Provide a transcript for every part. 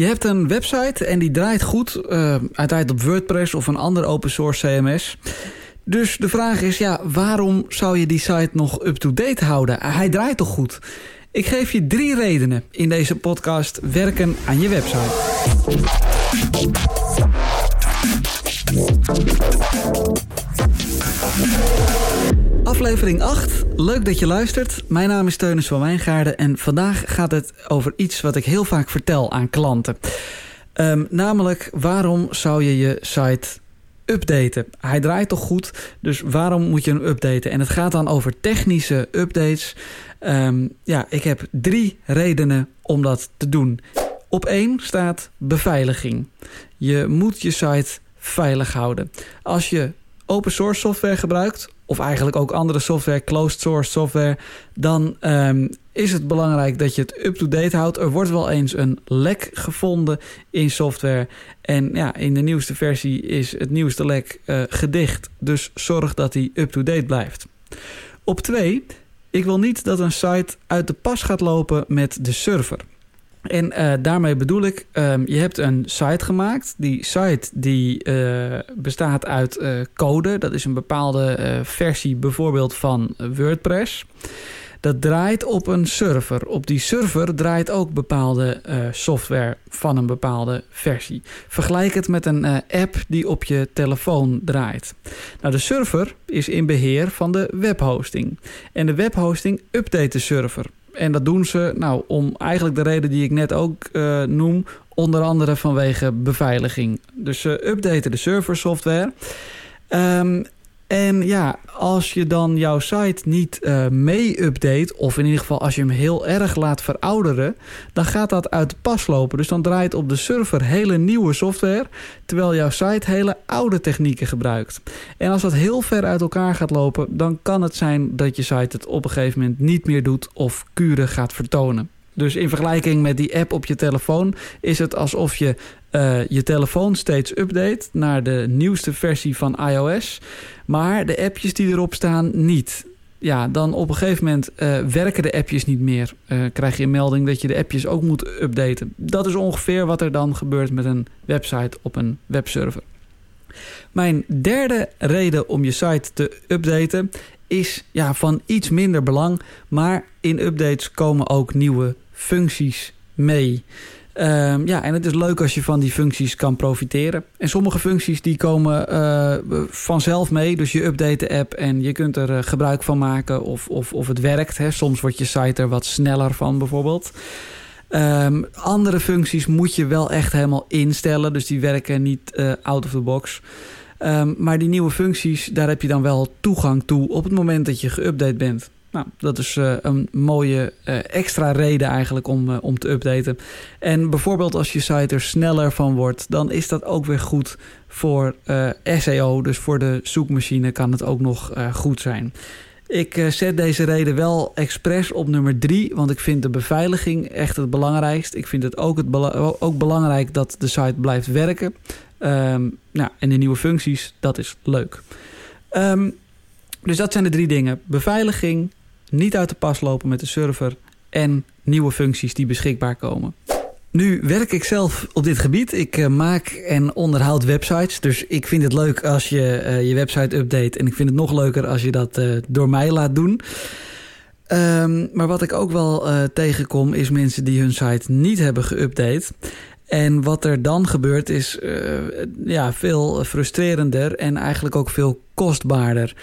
Je hebt een website en die draait goed, uh, uiteraard op WordPress of een ander open source CMS. Dus de vraag is, ja, waarom zou je die site nog up-to-date houden? Hij draait toch goed? Ik geef je drie redenen in deze podcast werken aan je website. Aflevering 8. Leuk dat je luistert. Mijn naam is Teunis van Wijngaarden en vandaag gaat het over iets wat ik heel vaak vertel aan klanten. Um, namelijk, waarom zou je je site updaten? Hij draait toch goed, dus waarom moet je hem updaten? En het gaat dan over technische updates. Um, ja, ik heb drie redenen om dat te doen. Op één staat beveiliging. Je moet je site veilig houden. Als je open source software gebruikt, of eigenlijk ook andere software, closed source software, dan um, is het belangrijk dat je het up-to-date houdt. Er wordt wel eens een lek gevonden in software. En ja, in de nieuwste versie is het nieuwste lek uh, gedicht. Dus zorg dat die up-to-date blijft. Op twee, ik wil niet dat een site uit de pas gaat lopen met de server. En uh, daarmee bedoel ik, um, je hebt een site gemaakt. Die site die uh, bestaat uit uh, code. Dat is een bepaalde versie bijvoorbeeld van WordPress. Dat draait op een server. Op die server draait ook bepaalde software van een bepaalde versie. Vergelijk het met een app die op je telefoon draait. Nou, de server is in beheer van de webhosting. En de webhosting update de server. En dat doen ze nou, om eigenlijk de reden die ik net ook uh, noem. Onder andere vanwege beveiliging. Dus ze updaten de serversoftware. Um, en ja, als je dan jouw site niet uh, mee update, of in ieder geval als je hem heel erg laat verouderen, dan gaat dat uit de pas lopen. Dus dan draait op de server hele nieuwe software, terwijl jouw site hele oude technieken gebruikt. En als dat heel ver uit elkaar gaat lopen, dan kan het zijn dat je site het op een gegeven moment niet meer doet of kuren gaat vertonen. Dus in vergelijking met die app op je telefoon is het alsof je uh, je telefoon steeds update naar de nieuwste versie van iOS. Maar de appjes die erop staan niet. Ja, dan op een gegeven moment uh, werken de appjes niet meer. Uh, krijg je een melding dat je de appjes ook moet updaten. Dat is ongeveer wat er dan gebeurt met een website op een webserver. Mijn derde reden om je site te updaten is ja, van iets minder belang. Maar in updates komen ook nieuwe functies mee. Um, ja, en het is leuk als je van die functies kan profiteren. En sommige functies die komen uh, vanzelf mee. Dus je update de app en je kunt er uh, gebruik van maken of, of, of het werkt. Hè. Soms wordt je site er wat sneller van bijvoorbeeld. Um, andere functies moet je wel echt helemaal instellen. Dus die werken niet uh, out of the box. Um, maar die nieuwe functies, daar heb je dan wel toegang toe op het moment dat je geüpdate bent. Nou, dat is uh, een mooie uh, extra reden eigenlijk om, uh, om te updaten. En bijvoorbeeld als je site er sneller van wordt, dan is dat ook weer goed voor SEO. Dus voor de zoekmachine kan het ook nog goed zijn. Ik zet deze reden wel expres op nummer drie, want ik vind de beveiliging echt het belangrijkst. Ik vind het ook, het ook belangrijk dat de site blijft werken. Um, nou, en de nieuwe functies, dat is leuk. Um, dus dat zijn de drie dingen. Beveiliging, niet uit de pas lopen met de server en nieuwe functies die beschikbaar komen. Nu werk ik zelf op dit gebied. Ik uh, maak en onderhoud websites. Dus ik vind het leuk als je uh, je website update. En ik vind het nog leuker als je dat uh, door mij laat doen. Um, maar wat ik ook wel tegenkom is mensen die hun site niet hebben geüpdate. En wat er dan gebeurt is ja, veel frustrerender en eigenlijk ook veel kostbaarder.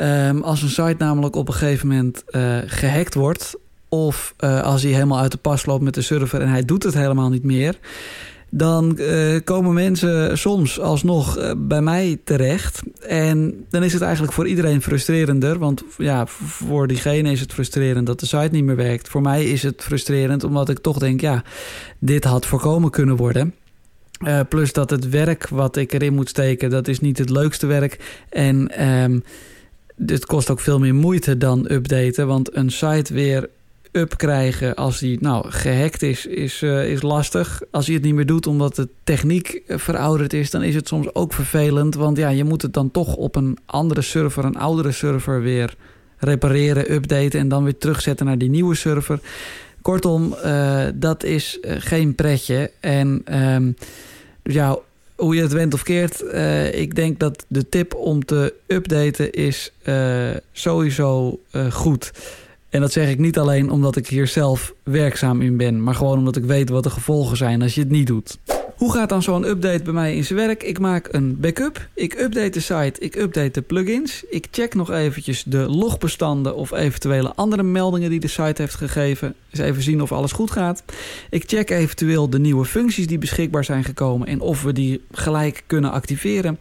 Um, als een site namelijk op een gegeven moment gehackt wordt... of uh, als hij helemaal uit de pas loopt met de server en hij doet het helemaal niet meer... dan uh, komen mensen soms alsnog bij mij terecht. En dan is het eigenlijk voor iedereen frustrerender. Want ja, voor diegene is het frustrerend dat de site niet meer werkt. Voor mij is het frustrerend omdat ik toch denk... ja, dit had voorkomen kunnen worden... Plus dat het werk wat ik erin moet steken, dat is niet het leukste werk. En um, het kost ook veel meer moeite dan updaten. Want een site weer up krijgen als die nou, gehackt is, is, uh, is lastig. Als hij het niet meer doet omdat de techniek verouderd is... dan is het soms ook vervelend. Want ja, je moet het dan toch op een andere server, een oudere server weer repareren, updaten... en dan weer terugzetten naar die nieuwe server Kortom, dat is geen pretje. En ehm, ja, hoe je het went of keert, ik denk dat de tip om te updaten is sowieso goed. En dat zeg ik niet alleen omdat ik hier zelf werkzaam in ben, maar gewoon omdat ik weet wat de gevolgen zijn als je het niet doet. Hoe gaat dan zo'n update bij mij in zijn werk? Ik maak een backup, ik update de site, ik update de plugins. Ik check nog eventjes de logbestanden of eventuele andere meldingen die de site heeft gegeven. Eens even zien of alles goed gaat. Ik check eventueel de nieuwe functies die beschikbaar zijn gekomen en of we die gelijk kunnen activeren.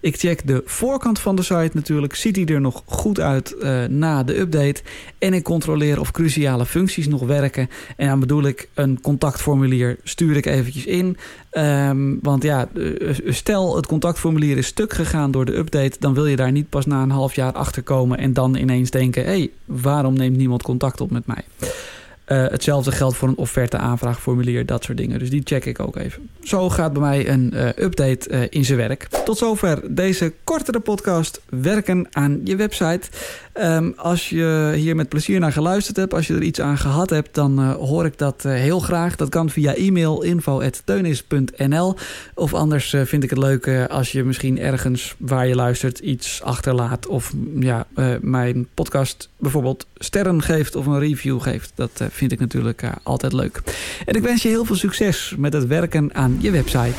Ik check de voorkant van de site natuurlijk. Ziet die er nog goed uit uh, na de update? En ik controleer of cruciale functies nog werken. En dan bedoel ik een contactformulier stuur ik eventjes in. Um, want ja, eh, stel het contactformulier is stuk gegaan door de update... dan wil je daar niet pas na een half jaar achter komen... en dan ineens denken... hé, hey, waarom neemt niemand contact op met mij? Uh, hetzelfde geldt voor een offerte-aanvraagformulier, dat soort dingen. Dus die check ik ook even. Zo gaat bij mij een uh, update in zijn werk. Tot zover deze kortere podcast Werken aan je website. Um, als je hier met plezier naar geluisterd hebt, als je er iets aan gehad hebt, dan hoor ik dat heel graag. Dat kan via e-mail info.teunis.nl Of anders vind ik het leuk als je misschien ergens waar je luistert iets achterlaat. Of ja, mijn podcast bijvoorbeeld sterren geeft of een review geeft. Dat vind ik natuurlijk altijd leuk. En ik wens je heel veel succes met het werken aan je website.